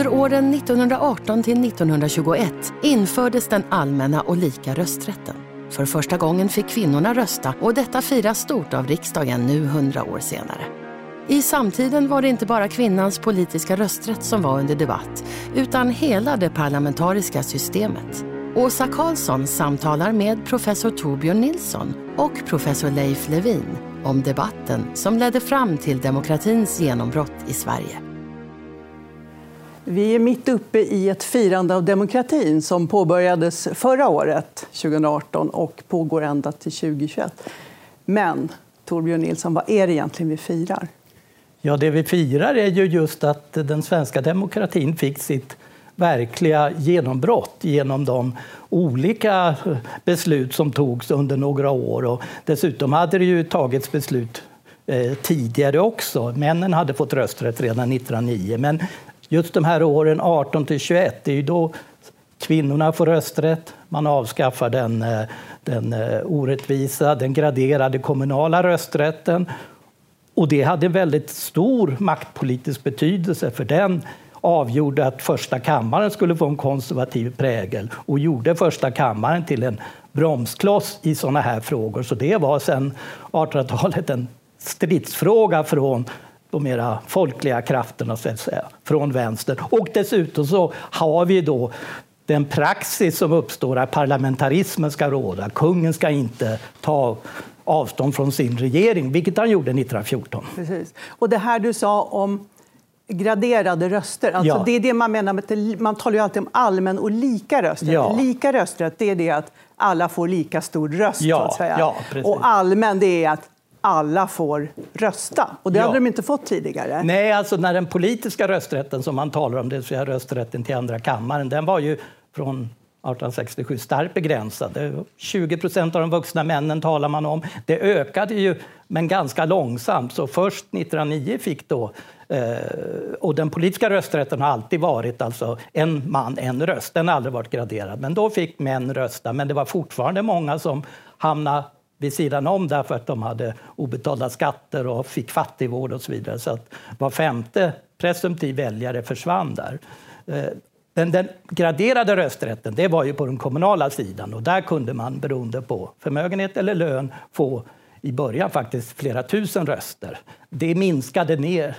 Under åren 1918 till 1921 infördes den allmänna och lika rösträtten. För första gången fick kvinnorna rösta och detta firas stort av riksdagen nu hundra år senare. I samtiden var det inte bara kvinnans politiska rösträtt som var under debatt, utan hela det parlamentariska systemet. Åsa Karlsson samtalar med professor Torbjörn Nilsson och professor Leif Levin om debatten som ledde fram till demokratins genombrott i Sverige. Vi är mitt uppe i ett firande av demokratin som påbörjades förra året, 2018, och pågår ända till 2021. Men Torbjörn Nilsson, vad är det egentligen vi firar? Ja, det vi firar är ju just att den svenska demokratin fick sitt verkliga genombrott genom de olika beslut som togs under några år. Och dessutom hade det ju tagits beslut eh, tidigare också. Männen hade fått rösträtt redan 1909. Men just de här åren 18 till 21, det är ju då kvinnorna får rösträtt. Man avskaffar den, eh, den eh, orättvisa, den graderade kommunala rösträtten. Och det hade väldigt stor maktpolitisk betydelse för den avgjorde att första kammaren skulle få en konservativ prägel och gjorde första kammaren till en bromskloss i sådana här frågor. Så det var sedan 1800-talet en stridsfråga från de mera folkliga krafterna så att säga, från vänster. Och dessutom så har vi då den praxis som uppstår att parlamentarismen ska råda. Kungen ska inte ta avstånd från sin regering, vilket han gjorde 1914. Precis. Och det här du sa om graderade röster. Alltså ja. Det är det man menar med man talar ju alltid om allmän och lika rösträtt. Ja. Lika rösträtt det är det att alla får lika stor röst. Ja. Så att säga. Ja, och allmän det är att alla får rösta. Och det ja. hade de inte fått tidigare. Nej, alltså när den politiska rösträtten som man talar om, det vill säga rösträtten till andra kammaren, den var ju från 1867 starkt begränsad. 20 procent av de vuxna männen talar man om. Det ökade ju, men ganska långsamt. Så först 1909 fick då... Eh, och den politiska rösträtten har alltid varit alltså en man, en röst. Den har aldrig varit graderad. Men då fick män rösta. Men det var fortfarande många som hamnade vid sidan om därför att de hade obetalda skatter och fick fattigvård och så vidare. Så att var femte presumtiv väljare försvann där. Eh, men den graderade rösträtten det var ju på den kommunala sidan och där kunde man beroende på förmögenhet eller lön få i början faktiskt flera tusen röster. Det minskade ner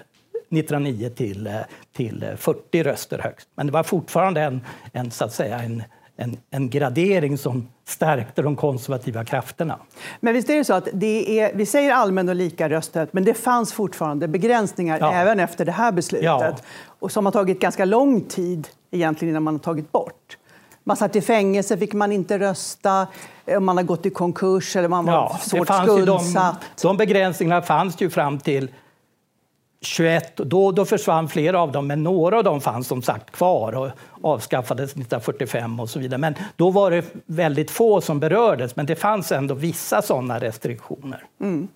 1909 till, eh, till 40 röster högst. Men det var fortfarande en, en, så att säga, en, en, en gradering som stärkte de konservativa krafterna. Men visst är det så att det är, vi säger allmän och lika rösträtt, men det fanns fortfarande begränsningar ja. även efter det här beslutet. Ja. Och som har tagit ganska lång tid egentligen innan man har tagit bort. Man satt i fängelse, fick man inte rösta, om man har gått i konkurs eller man var ja, svårt skuldsatt. De, de begränsningarna fanns ju fram till 21, då, då försvann flera av dem, men några av dem fanns som sagt kvar och avskaffades 1945 och så vidare. Men då var det väldigt få som berördes, men det fanns ändå vissa sådana restriktioner. Mm.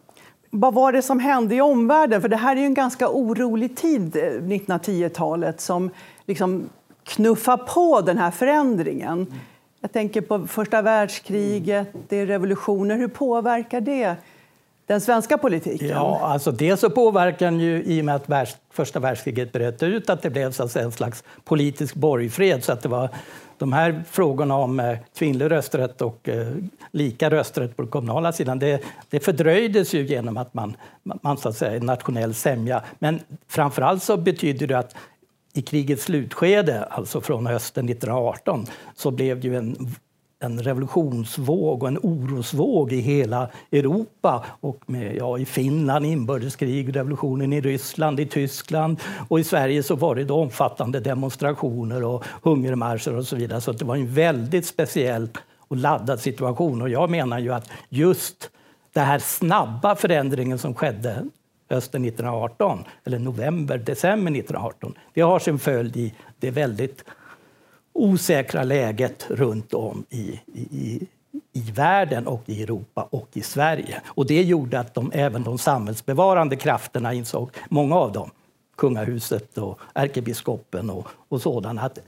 Vad var det som hände i omvärlden? För det här är ju en ganska orolig tid, 1910-talet, eh, som liksom knuffar på den här förändringen. Jag tänker på första världskriget, det är revolutioner. Hur påverkar det den svenska politiken? Ja, alltså dels så påverkar den ju i och med att världs, första världskriget bröt ut att det blev så att en slags politisk borgfred. Så att det var de här frågorna om eh, kvinnlig rösträtt och eh, lika rösträtt på den kommunala sidan, det, det fördröjdes ju genom att man, man så att säga, nationell sämja. Men framför allt så betyder det att i krigets slutskede, alltså från hösten 1918, så blev det ju en en revolutionsvåg och en orosvåg i hela Europa. Och med, ja, I Finland inbördeskrig, revolutionen i Ryssland, i Tyskland och i Sverige så var det då omfattande demonstrationer och hungermarscher och så vidare. Så det var en väldigt speciell och laddad situation. Och jag menar ju att just den här snabba förändringen som skedde hösten 1918, eller november, december 1918. Det har sin följd i det väldigt osäkra läget runt om i, i, i världen och i Europa och i Sverige. Och det gjorde att de, även de samhällsbevarande krafterna insåg, många av dem, kungahuset och ärkebiskopen och, och sådana, att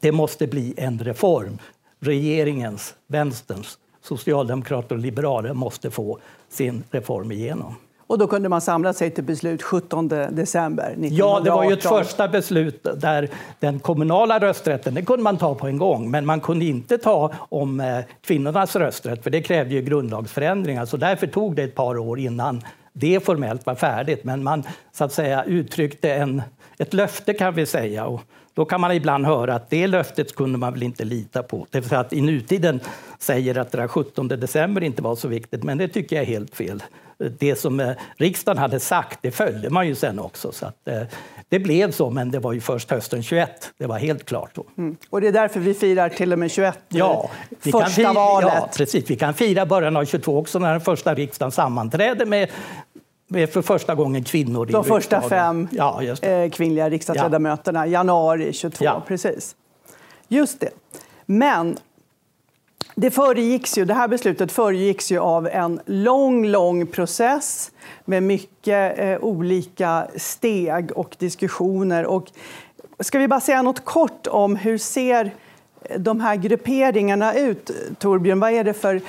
det måste bli en reform. Regeringens, vänsterns, socialdemokrater och liberaler måste få sin reform igenom. Och då kunde man samla sig till beslut 17 december 1918. Ja, det var ju ett första beslut där den kommunala rösträtten, det kunde man ta på en gång, men man kunde inte ta om eh, kvinnornas rösträtt, för det krävde ju grundlagsförändringar. Så därför tog det ett par år innan det formellt var färdigt. Men man så att säga uttryckte en, ett löfte kan vi säga. Och då kan man ibland höra att det löftet kunde man väl inte lita på. Det för att i nutiden säger att det 17 december inte var så viktigt, men det tycker jag är helt fel. Det som eh, riksdagen hade sagt, det följde man ju sen också. Så att, eh, det blev så, men det var ju först hösten 21. Det var helt klart då. Mm. Och det är därför vi firar till och med 21, ja, vi första fira, valet. Ja, precis. Vi kan fira början av 22 också när den första riksdagen sammanträder med med för första gången kvinnor i De första fem ja, eh, kvinnliga riksdagsledamöterna, ja. januari 22. Ja. Precis. Just det. Men det, föregicks ju, det här beslutet föregicks ju av en lång, lång process med mycket eh, olika steg och diskussioner. Och ska vi bara säga något kort om hur ser de här grupperingarna ut, Torbjörn? Vad är det för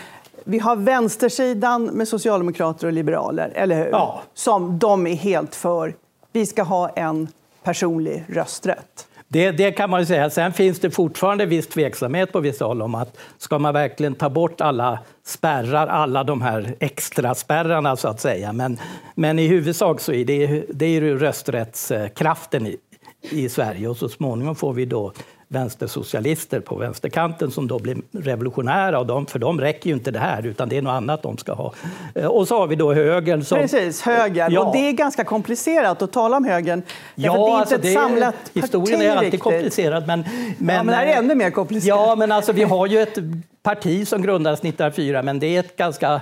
vi har vänstersidan med socialdemokrater och liberaler, eller hur? Ja. Som de är helt för. Vi ska ha en personlig rösträtt. Det, det, kan man ju säga. Sen finns det fortfarande viss tveksamhet på vissa håll om att ska man verkligen ta bort alla spärrar, alla de här extra spärrarna så att säga. Men, men i huvudsak så är det, det är rösträttskraften i, i Sverige och så småningom får vi då vänstersocialister på vänsterkanten som då blir revolutionära. Och de, för dem räcker ju inte det här, utan det är något annat de ska ha. Eh, och så har vi då högern. Som, Precis, högern. Ja. Och det är ganska komplicerat att tala om högern. Ja, det är inte alltså, ett samlat parti Historien är alltid riktigt. komplicerad. Men, men, ja, men det här är ännu mer komplicerat. Ja, men alltså, vi har ju ett parti som grundades 1904, men det är ett ganska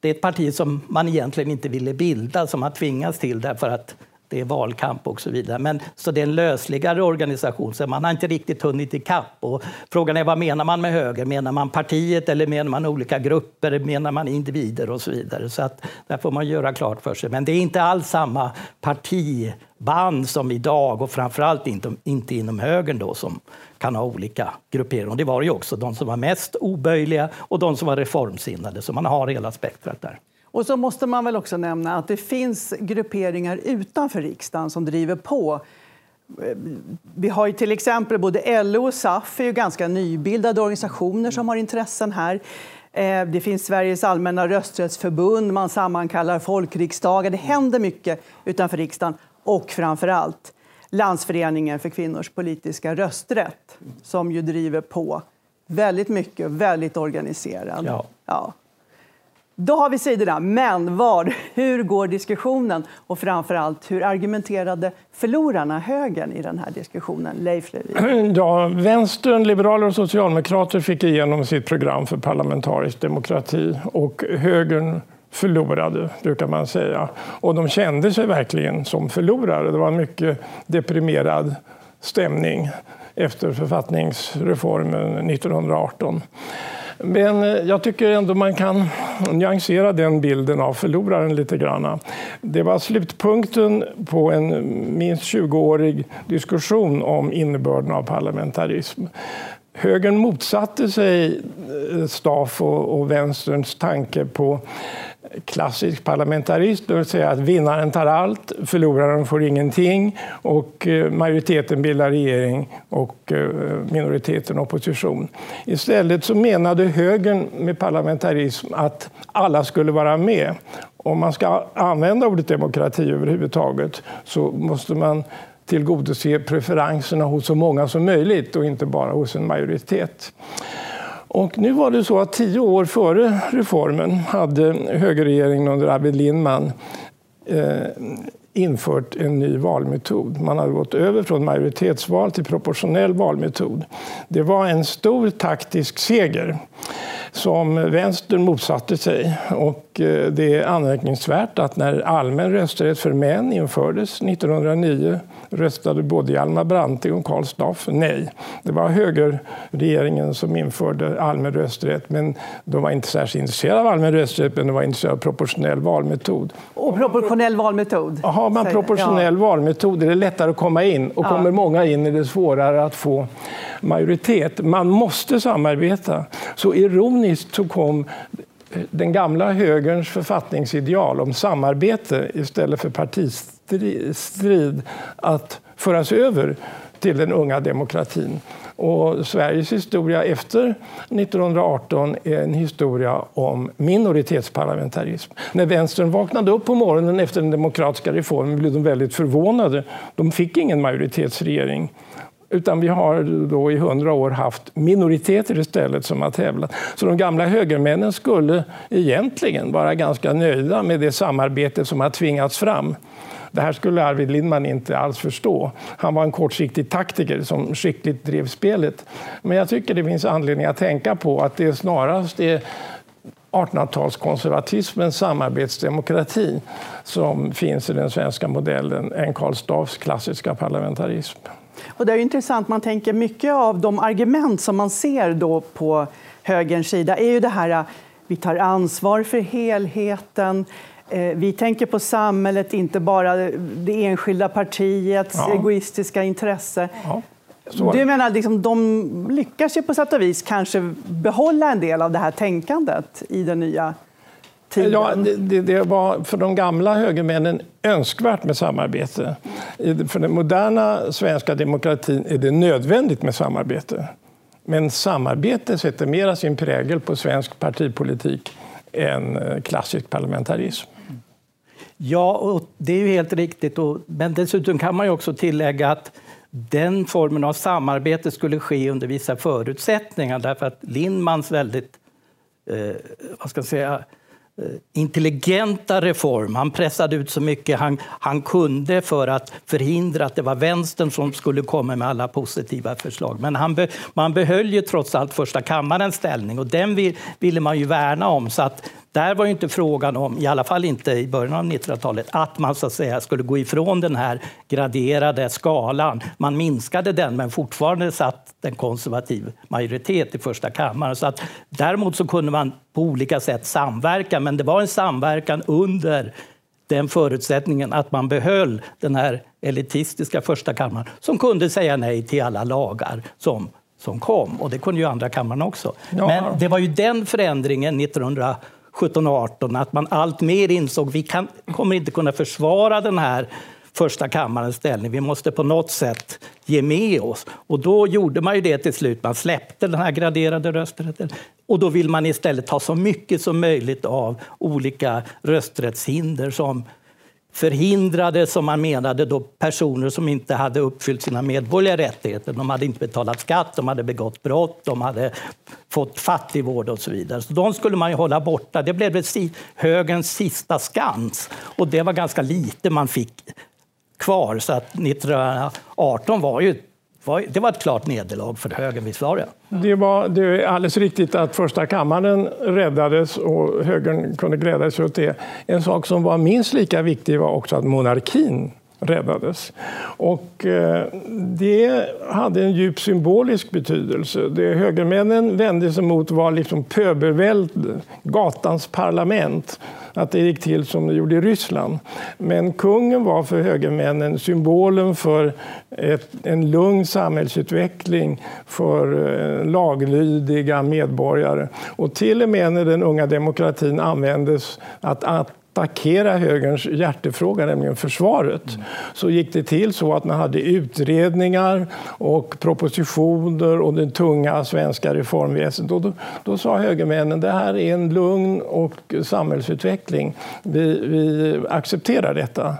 det är ett parti som man egentligen inte ville bilda, som man tvingas till därför att det är valkamp och så vidare. Men, så det är en lösligare organisation, så man har inte riktigt hunnit ikapp. Och frågan är vad menar man med höger? Menar man partiet eller menar man olika grupper? Menar man individer och så vidare? Så att, där får man göra klart för sig. Men det är inte alls samma partiband som idag och framförallt inte, inte inom högern då som kan ha olika grupperingar. Det var ju också de som var mest oböjliga och de som var reformsinnade, så man har hela spektrat där. Och så måste man väl också nämna att det finns grupperingar utanför riksdagen som driver på. Vi har ju till exempel både LO och SAF är ju ganska nybildade organisationer som har intressen här. Eh, det finns Sveriges allmänna rösträttsförbund, man sammankallar folkriksdagar. Det händer mycket utanför riksdagen. Och framför allt Landsföreningen för kvinnors politiska rösträtt som ju driver på väldigt mycket, väldigt organiserad. Ja. ja. Då har vi sidorna. Men var, hur går diskussionen? Och framför allt, hur argumenterade förlorarna, högern, i den här diskussionen? Leif Levin. Ja, vänstern, liberaler och socialdemokrater fick igenom sitt program för parlamentarisk demokrati och högern förlorade, brukar man säga. Och de kände sig verkligen som förlorare. Det var en mycket deprimerad stämning efter författningsreformen 1918. Men eh, jag tycker ändå man kan nyansera den bilden av förloraren lite grann. Det var slutpunkten på en minst 20-årig diskussion om innebörden av parlamentarism. Högern motsatte sig eh, Staff och, vänsterns tanke på klassisk parlamentarism, det vill säga att vinnaren tar allt, förloraren får ingenting och eh, majoriteten bildar regering och eh, minoriteten opposition. Istället så menade högern med parlamentarism att alla skulle vara med. Om man ska använda ordet demokrati överhuvudtaget så måste man tillgodose preferenserna hos så många som möjligt och inte bara hos en majoritet. Och nu var det så att tio år före reformen hade högerregeringen under Arvid Lindman eh, infört en ny valmetod. Man hade gått över från majoritetsval till proportionell valmetod. Det var en stor taktisk seger. som vänstern motsatte sig. Och eh, det är anmärkningsvärt att när allmän rösträtt för män infördes 1909 röstade både Hjalmar Branting och Karl Staaff nej. Det var högerregeringen som införde allmän rösträtt men de var inte särskilt intresserade av allmän rösträtt men de var intresserade av proportionell valmetod. Och proportionell valmetod? Har man proportionell ja. valmetod är det lättare att komma in och ja. kommer många in är det svårare att få majoritet. Man måste samarbeta. Så ironiskt så kom den gamla högerns författningsideal om samarbete istället för strid att föras över till den unga demokratin. Och Sveriges historia efter 1918 är en historia om minoritetsparlamentarism. När vänstern vaknade upp på morgonen efter den demokratiska reformen blev de väldigt förvånade. De fick ingen majoritetsregering. Utan vi har då i hundra år haft minoriteter istället som har tävlat. Så de gamla högermännen skulle egentligen vara ganska nöjda med det samarbete som har tvingats fram. Det här skulle Arvid Lindman inte alls förstå. Han var en kortsiktig taktiker som skickligt drev spelet. Men jag tycker det finns anledning att tänka på att det snarast är 1800-talskonservatismens samarbetsdemokrati som finns i den svenska modellen än Karl Staaffs klassiska parlamentarism. Och det är intressant, man tänker mycket av de argument som man ser då på högerns sida är ju det här äh, vi tar ansvar för helheten, vi tänker på samhället, inte bara det enskilda partiets ja. egoistiska intresse. Ja. Du menar liksom, de lyckas ju på sätt och vis kanske behålla en del av det här tänkandet i den nya tiden? Ja, det, det, var för de gamla högermännen önskvärt med samarbete. För den moderna svenska demokratin är det nödvändigt med samarbete. Men samarbete sätter mera sin prägel på svensk partipolitik än eh, klassisk parlamentarism. Ja, och det är ju helt riktigt. men dessutom kan man ju också tillägga att den formen av samarbete skulle ske under vissa förutsättningar därför att Lindmans väldigt eh, vad ska jag säga, eh, intelligenta reform. Han pressade ut så mycket han, han kunde för att förhindra att det var vänstern som skulle komma med alla positiva förslag. Men han be, man behöll ju trots allt första kammarens ställning och den vill, ville man ju värna om. Så att där var ju inte frågan om, i alla fall inte i början av 1900-talet, att man så att säga skulle gå ifrån den här graderade skalan. Man minskade den, men fortfarande satt en konservativ majoritet i första kammaren. Så att, däremot så kunde man på olika sätt samverka, men det var en samverkan under den förutsättningen att man behöll den här elitistiska första kammaren som kunde säga nej till alla lagar som, som kom. Och det kunde ju andra kammaren också. Ja. Men det var ju den förändringen 1900 17 och 18 att man allt mer insåg att vi kan, kommer inte kunna försvara den här första kammarens ställning. Vi måste på något sätt ge med oss. Och då gjorde man ju det till slut. Man släppte den här graderade rösträtten. Och då vill man istället ta så mycket som möjligt av olika rösträttshinder som förhindrade, som man menade, då personer som inte hade uppfyllt sina medborgerliga rättigheter. De hade inte betalat skatt, de hade begått brott, de hade fått fattigvård och så vidare. Så de skulle man ju hålla borta. Det blev högens sista skans och det var ganska lite man fick kvar. Så att 1918 var ju det var ett klart nederlag för högern, visst var det? Det, var, det är alldeles riktigt att första kammaren räddades och högern kunde glädja sig åt det. En sak som var minst lika viktig var också att monarkin räddades. Och eh, det hade en djup symbolisk betydelse. Det högermännen vände sig mot var liksom pöbelvälde, gatans parlament att det gick till som det gjorde i Ryssland. Men kungen var för högermännen symbolen för ett, en lugn samhällsutveckling för eh, laglydiga medborgare. Och till och med när den unga demokratin användes att, att attackera högerns hjärtefråga, nämligen försvaret, mm. så gick det till så att man hade utredningar och propositioner och det tunga svenska reformväsendet. Och då, då sa högermännen det här är en lugn och samhällsutveckling. Vi, vi accepterar detta.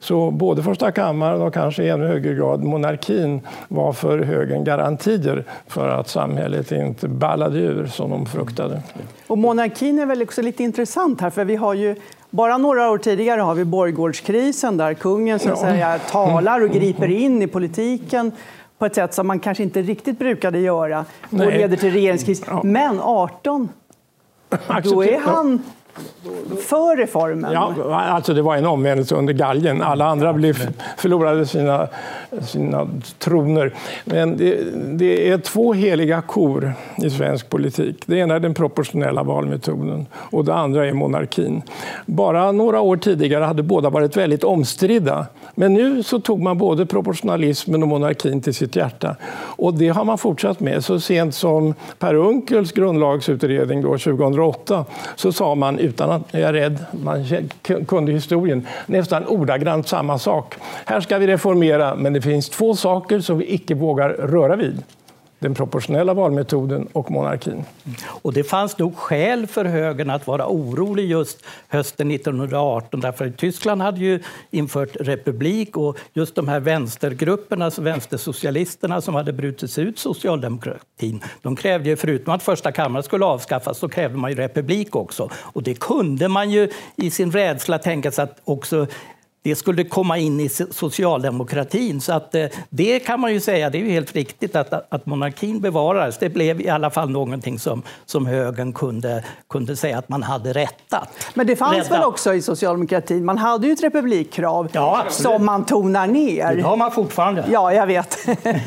Så både första kammaren och kanske i ännu högre grad monarkin var för högern garantier för att samhället inte ballade ur som de fruktade. Och monarkin är väl också lite intressant här, för vi har ju bara några år tidigare har vi borggårdskrisen där kungen så att säga, talar och griper in i politiken på ett sätt som man kanske inte riktigt brukade göra och leder till regeringskris. Men 18 Då är han för reformen? Ja, alltså det var en omvändelse under galgen. Alla andra blev, förlorade sina, sina troner. Men det, det, är två heliga kor i svensk politik. Det ena är den proportionella valmetoden och det andra är monarkin. Bara några år tidigare hade båda varit väldigt omstridda. Men nu så tog man både proportionalismen och monarkin till sitt hjärta. Och det har man fortsatt med. Så sent som Per Unckel grundlagsutredning då, 2008 så sa man utan att jag är rädd, man kunde historien, nästan ordagrant samma sak. Här ska vi reformera, men det finns två saker som vi icke vågar röra vid den proportionella valmetoden och monarkin. Och det fanns nog skäl för högern att vara orolig just hösten 1918 därför att Tyskland hade ju infört republik och just de här vänstergrupperna, vänstersocialisterna som hade brutit sig ut socialdemokratin, de krävde ju förutom att första kammaren skulle avskaffas så krävde man ju republik också. Och det kunde man ju i sin rädsla tänka sig att också det skulle komma in i socialdemokratin. Så att, eh, det kan man ju säga, det är ju helt riktigt att, att monarkin bevarades. Det blev i alla fall någonting som, som högern kunde, kunde säga att man hade rättat. Men det fanns Rädda. väl också i socialdemokratin? Man hade ju ett republikkrav ja, som man tonar ner. Det har man fortfarande. Ja, jag vet.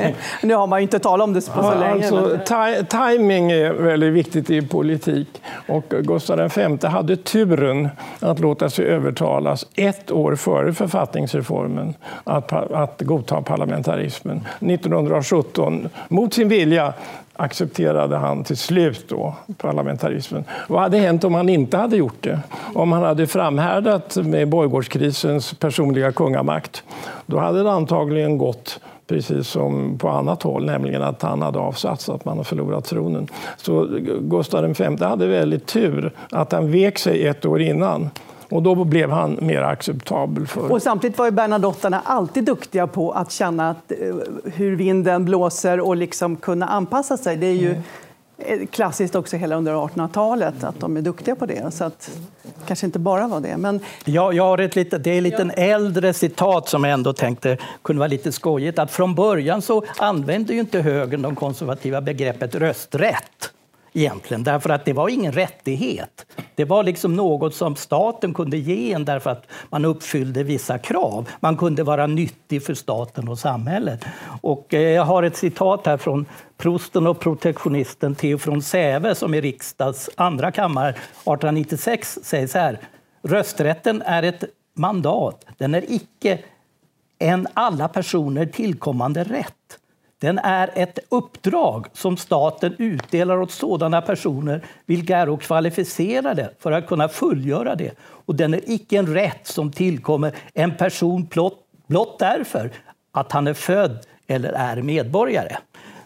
nu har man ju inte talat om det på så ja, länge. Alltså, men... timing är väldigt viktigt i politik. Och Gustav V hade turen att låta sig övertalas ett år före före författningsreformen att, att godta parlamentarismen. 1917, mot sin vilja, accepterade han till slut då parlamentarismen. Vad hade hänt om han inte hade gjort det? Om han hade framhärdat med borggårdskrisens personliga kungamakt, då hade det antagligen gått precis som på annat håll, nämligen att han hade avsatts, att man har förlorat tronen. Så Gustav V hade väldigt tur att han vek sig ett år innan och då blev han mer acceptabel. För... Och samtidigt var ju Bernadotterna alltid duktiga på att känna att, eh, hur vinden blåser och liksom kunna anpassa sig. Det är ju mm. klassiskt också hela under 1800-talet att de är duktiga på det. Så att, kanske inte bara var det. Men... Ja, jag har ett lite, det är ett lite ja. äldre citat som jag ändå tänkte kunde vara lite skojigt. Att från början så använde ju inte högern de konservativa begreppet rösträtt egentligen, därför att det var ingen rättighet. Det var liksom något som staten kunde ge en därför att man uppfyllde vissa krav. Man kunde vara nyttig för staten och samhället. Och eh, jag har ett citat här från prosten och protektionisten Theo från Säve som i riksdags andra kammare 1896 säger så här. Rösträtten är ett mandat. Den är icke en alla personer tillkommande rätt. Den är ett uppdrag som staten utdelar åt sådana personer vilka är kvalificerade för att kunna fullgöra det. Och den är icke en rätt som tillkommer en person blott, blott därför att han är född eller är medborgare.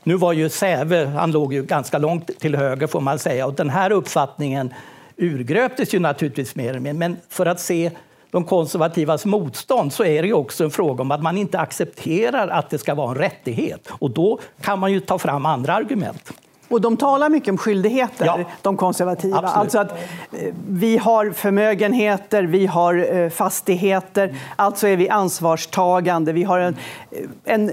Nu var ju Säve, han låg ju ganska långt till höger får man säga, och den här uppfattningen urgröptes ju naturligtvis mer och mer. Men för att se de konservativas motstånd så är det också en fråga om att man inte accepterar att det ska vara en rättighet. Och då kan man ju ta fram andra argument. Och de talar mycket om skyldigheter, ja. de konservativa. Absolut. Alltså att eh, vi har förmögenheter, vi har eh, fastigheter, alltså är vi ansvarstagande. Vi har en, eh, en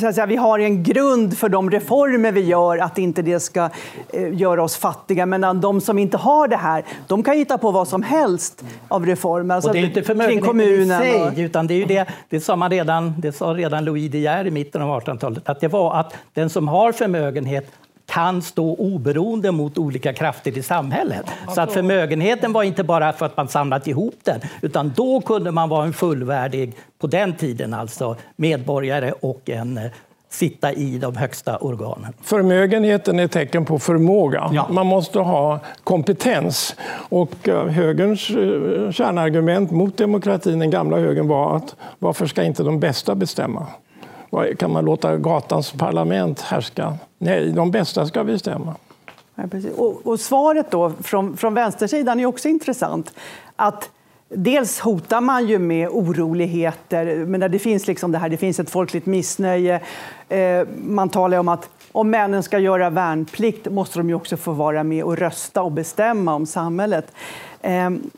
så att säga, vi har en grund för de reformer vi gör, att inte det ska eh, göra oss fattiga. Men de som inte har det här, de kan hitta på vad som helst av reformer. Alltså, och det är inte förmögenheten i sig, och... utan det är ju det, det sa man redan, det sa redan Louis De Geer i mitten av 1800-talet, att det var att den som har förmögenhet kan stå oberoende mot olika krafter i samhället. Så att förmögenheten var inte bara för att man samlat ihop den, utan då kunde man vara en fullvärdig, på den tiden alltså, medborgare och en eh, sitta i de högsta organen. Förmögenheten är tecken på förmåga. Ja. Man måste ha kompetens. Och eh, högerns eh, kärnargument mot demokratin, den gamla högern, var att varför ska inte de bästa bestämma? Kan man låta gatans parlament härska? Nej, de bästa ska bestämma. Ja, och, och, svaret då från, från vänstersidan är också intressant. Att Dels hotar man ju med oroligheter, men det finns, liksom det, här, det finns ett folkligt missnöje. Eh, man talar om att om männen ska göra värnplikt måste de ju också få vara med och rösta och bestämma om samhället. Ehm,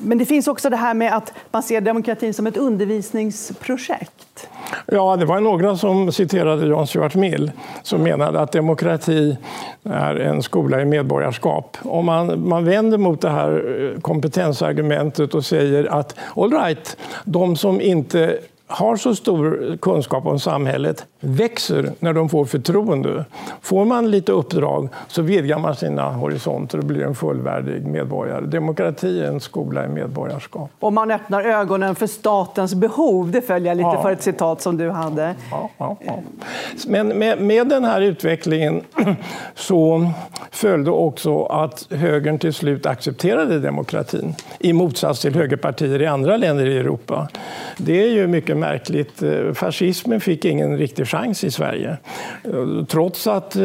men det finns också det här med att man ser demokratin som ett undervisningsprojekt. Ja, det var några som citerade John Stuart Mill som menade att demokrati är en skola i medborgarskap. Om man, man vänder mot det här eh, kompetensargumentet och säger att all right, de som inte har så stor kunskap om samhället växer när de får förtroende. Får man lite uppdrag så vidgar man sina horisonter och blir en fullvärdig medborgare. Demokrati är en skola i medborgarskap. Och man öppnar ögonen för statens behov. Det följer lite ja. för ett citat som du hade. Ja, ja, Men med, med den här utvecklingen så följde också att högern till slut accepterade demokratin i motsats till högerpartier i andra länder i Europa. Det är ju mycket märkligt. Eh, fascismen fick ingen riktig chans i Sverige. Eh, trots att eh,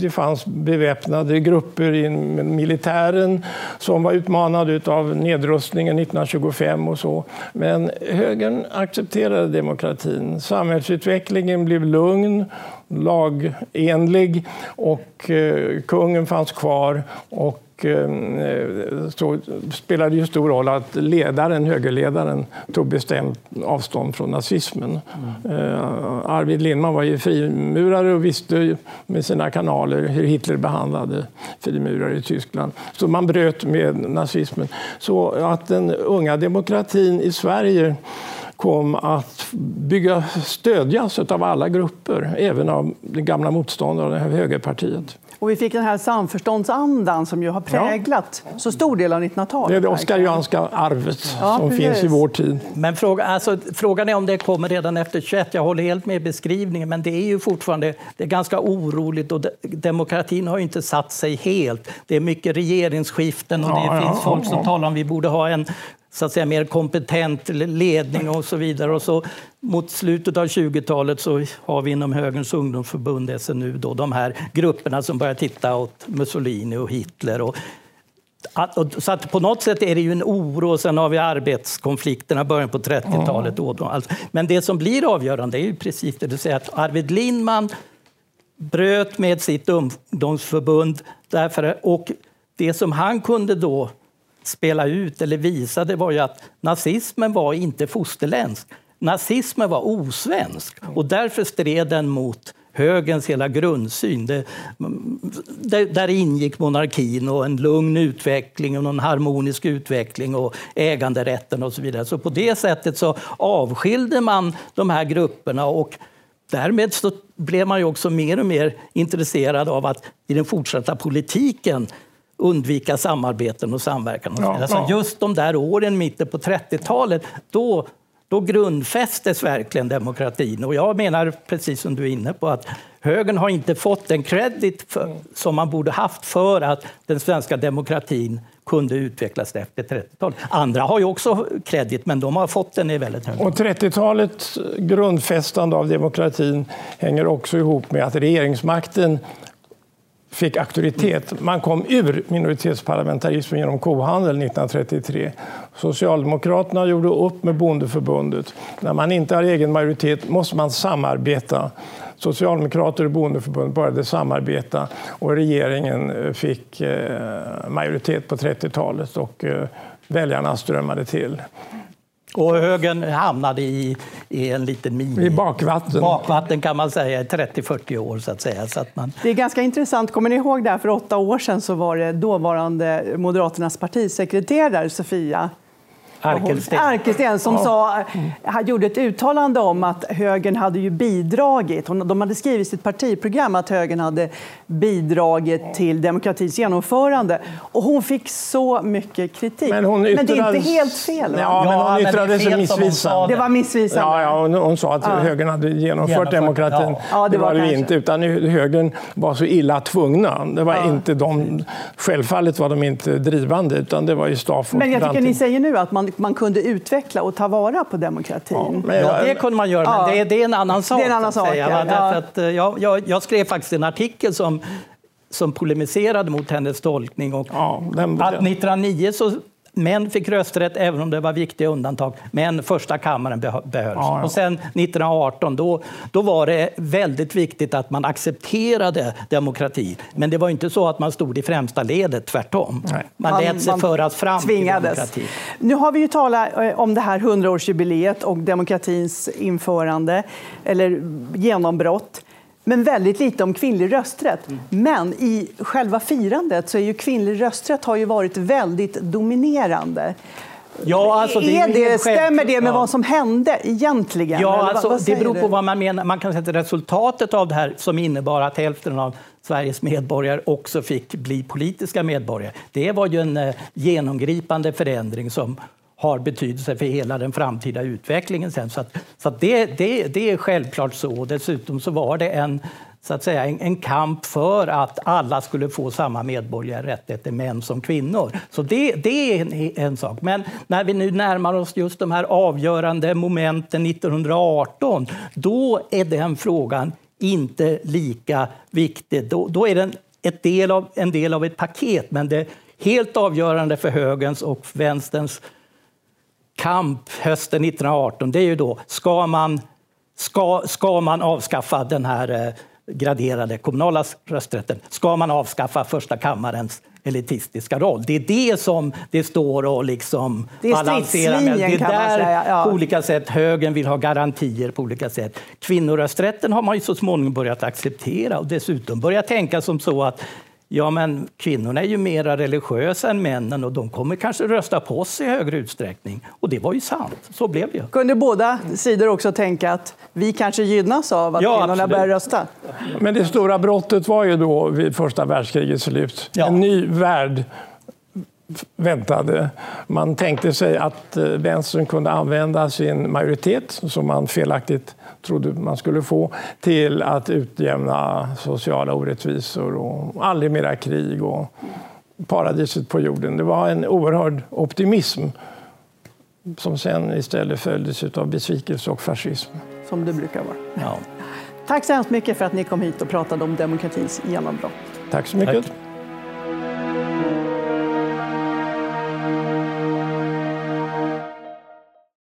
det fanns beväpnade grupper i militären som var utmanade av nedrustningen 1925 och så. Men högern accepterade demokratin. Samhällsutvecklingen blev lugn lagenlig och eh, kungen fanns kvar. Och Eh, så spelade det stor roll att ledaren, högerledaren tog bestämt avstånd från nazismen. Mm. Arvid Lindman var ju frimurare och visste med sina kanaler hur Hitler behandlade frimurare i Tyskland. Så man bröt med nazismen. Så att den unga demokratin i Sverige kom att bygga, stödjas av alla grupper, även av den gamla motståndaren, högerpartiet. Och vi fick den här samförståndsandan som ju har präglat ja. så stor del av 1900-talet. Det är det oskarianska arvet ja, som precis. finns i vår tid. Men fråga, alltså, frågan är om det kommer redan efter 21. Jag håller helt med beskrivningen, men det är ju fortfarande det är ganska oroligt och de, demokratin har ju inte satt sig helt. Det är mycket regeringsskiften och det ja, finns folk som talar om att vi borde ha en så att säga, mer kompetent ledning och så vidare. Och så mot slutet av 20-talet så har vi inom Högerns ungdomsförbund, SNU, då, de här grupperna som börjar titta åt Mussolini och Hitler. Och, så att på något sätt är det ju en oro. Sen har vi arbetskonflikterna början på 30-talet. Mm. Men det som blir avgörande är ju precis det du säger, att Arvid Lindman bröt med sitt ungdomsförbund därför, och det som han kunde då spela ut eller visa det var ju att nazismen var inte fosterländsk. Nazismen var osvensk och därför stred den mot högens hela grundsyn. Det, där, där ingick monarkin och en lugn utveckling och en harmonisk utveckling och äganderätten och så vidare. Så på det sättet så avskilde man de här grupperna och därmed så blev man ju också mer och mer intresserad av att i den fortsatta politiken undvika samarbeten och samverkan. Ja, alltså ja. Just de där åren, mitten på 30-talet, då, då grundfästes verkligen demokratin. Och jag menar, precis som du är inne på, att högern har inte fått den credit för, som man borde haft för att den svenska demokratin kunde utvecklas efter 30-talet. Andra har ju också kredit, men de har fått den i väldigt hög Och 30-talets grundfästande av demokratin hänger också ihop med att regeringsmakten fick auktoritet. Man kom ur minoritetsparlamentarismen genom kohandel 1933. Socialdemokraterna gjorde upp med bondeförbundet. När man inte har egen majoritet måste man samarbeta. Socialdemokrater och Bondeförbundet började samarbeta och regeringen eh, fick eh, majoritet på 30-talet och eh, väljarna strömmade till. Och högern hamnade i, i en liten mini... I bakvatten. Bakvatten kan man säga, i 30-40 år. så att säga. Så att man... Det är ganska intressant. Kommer ni ihåg det? För åtta år sedan så var det dåvarande Moderaternas partisekreterare Sofia Arkelsten. Arkelsten som ja. sa, han gjorde ett uttalande om att högern hade ju bidragit, de hade skrivit i sitt partiprogram att högern hade bidragit till demokratins genomförande. Och hon fick så mycket kritik. Men, hon yttrades... men det är inte helt fel? Ja, men hon yttrade sig missvisande. Det var missvisande? Ja, ja hon, hon sa att ja. högern hade genomfört, genomfört demokratin. Ja. det, det var, det inte, utan högern var så illa tvungna. Det var inte de, självfallet var de inte drivande, utan det var ju Stafford. Men jag tycker ni säger nu att man man kunde utveckla och ta vara på demokratin. Ja, ja det kunde man göra, men ja. det, det, är en annan sak. Det är en annan sak säga, ja. att, eh, jag, jag, jag, skrev faktiskt en artikel som, som polemiserade mot hennes tolkning. Och att 1909 så män fick rösträtt även om det var viktiga undantag, men första kammaren behölls. Ja, ja. Och sen 1918 då, då var det väldigt viktigt att man accepterade demokrati. Men det var inte så att man stod i främsta ledet, tvärtom. Nej. Man lät sig man föras fram tvingades. till demokrati. Nu har vi ju talat eh, om det här 100-årsjubileet och demokratins införande, eller genombrott men väldigt lite om kvinnlig rösträtt. Mm. Men i själva firandet så är ju kvinnlig rösträtt har ju varit väldigt dominerande. Ja, alltså det är det, stämmer det med ja. vad som hände egentligen? Ja, alltså, vad, vad det beror på vad man menar. Man kan säga att resultatet av det här som innebar att hälften av Sveriges medborgare också fick bli politiska medborgare. Det var ju en eh, genomgripande förändring som har betydelse för hela den framtida utvecklingen sen. Så, att, så att det, det, det är självklart så. Dessutom så var det en, så att säga, en, en, kamp för att alla skulle få samma medborgerliga rättigheter, män som kvinnor. Så det, det är en, en, sak. Men när vi nu närmar oss just de här avgörande momenten 1918, då är den frågan inte lika viktig. Då, då är den ett del av, en del av ett paket, men det helt avgörande för högerns och vänsterns kamp hösten 1918 det är ju då, ska man, ska, ska man avskaffa den här eh, graderade kommunala rösträtten? Ska man avskaffa första kammarens elitistiska roll. Det är det som det står och liksom balanserar med. Det är där ja. på olika sätt högern vill ha garantier på olika sätt. Kvinnorösträtten har man ju så småningom börjat acceptera och dessutom börjat tänka som så att Ja, men kvinnorna är ju mer religiösa än männen och de kommer kanske rösta på oss i högre utsträckning. Och det var ju sant. Så blev det Kunde båda sidor också tänka att vi kanske gynnas av att ja, kvinnorna absolut. börjar rösta? Men det stora brottet var ju då vid första världskrigets slut. Ja. En ny värld väntade. Man tänkte sig att eh, vänstern kunde använda sin majoritet, som man felaktigt trodde man skulle få, till att utjämna sociala orättvisor och aldrig mera krig och paradiset på jorden. Det var en oerhörd optimism som sen istället följdes av besvikelse och fascism. Som det brukar vara. Ja. Tack så hemskt mycket för att ni kom hit och pratade om demokratins genombrott. Tack så mycket. Tack.